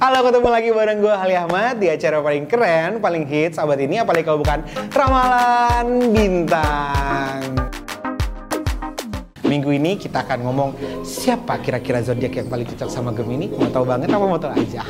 Halo, ketemu lagi bareng gue Ali Ahmad di acara paling keren, paling hits abad ini, apalagi kalau bukan Ramalan Bintang. Minggu ini kita akan ngomong siapa kira-kira zodiak yang paling cocok sama Gemini. Mau tahu banget apa mau tahu aja?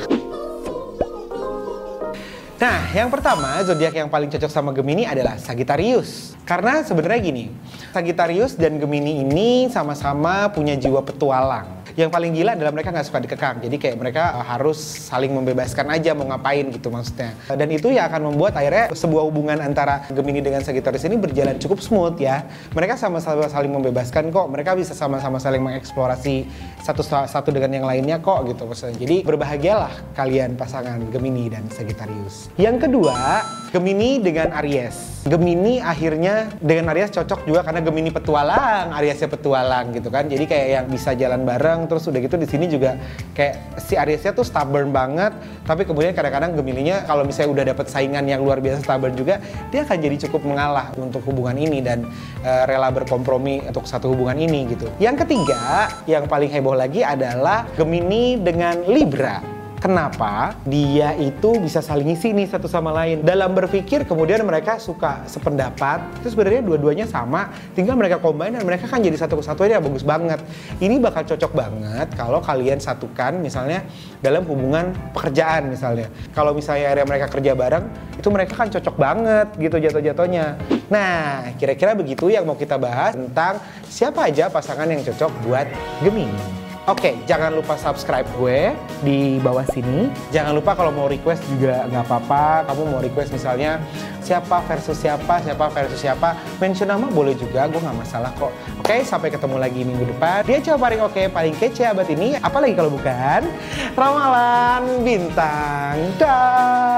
Nah, yang pertama zodiak yang paling cocok sama Gemini adalah Sagittarius. Karena sebenarnya gini, Sagittarius dan Gemini ini sama-sama punya jiwa petualang. Yang paling gila adalah mereka nggak suka dikekang. Jadi kayak mereka uh, harus saling membebaskan aja mau ngapain gitu maksudnya. Dan itu ya akan membuat akhirnya sebuah hubungan antara Gemini dengan Sagittarius ini berjalan cukup smooth ya. Mereka sama-sama saling membebaskan kok. Mereka bisa sama-sama saling mengeksplorasi satu satu dengan yang lainnya kok gitu maksudnya. Jadi berbahagialah kalian pasangan Gemini dan Sagittarius. Yang kedua, Gemini dengan Aries. Gemini akhirnya dengan Aries cocok juga karena Gemini petualang, Ariesnya petualang gitu kan. Jadi kayak yang bisa jalan bareng terus udah gitu di sini juga kayak si Ariesnya tuh stubborn banget, tapi kemudian kadang-kadang Gemininya kalau misalnya udah dapet saingan yang luar biasa stubborn juga, dia akan jadi cukup mengalah untuk hubungan ini dan uh, rela berkompromi untuk satu hubungan ini gitu. Yang ketiga, yang paling heboh lagi adalah Gemini dengan Libra. Kenapa dia itu bisa saling isi nih satu sama lain. Dalam berpikir kemudian mereka suka sependapat, itu sebenarnya dua-duanya sama, tinggal mereka combine dan mereka kan jadi satu kesatuan yang bagus banget. Ini bakal cocok banget kalau kalian satukan misalnya dalam hubungan pekerjaan misalnya. Kalau misalnya area mereka kerja bareng, itu mereka kan cocok banget gitu jatuh-jatuhnya. Nah, kira-kira begitu yang mau kita bahas tentang siapa aja pasangan yang cocok buat Gemini. Oke, okay, jangan lupa subscribe gue di bawah sini. Jangan lupa kalau mau request juga nggak apa-apa. Kamu mau request misalnya siapa versus siapa, siapa versus siapa. Mention nama boleh juga, gue nggak masalah kok. Oke, okay, sampai ketemu lagi minggu depan. Dia coba paling oke, okay, paling kece abad ini. Apalagi kalau bukan Ramalan Bintang. Dah.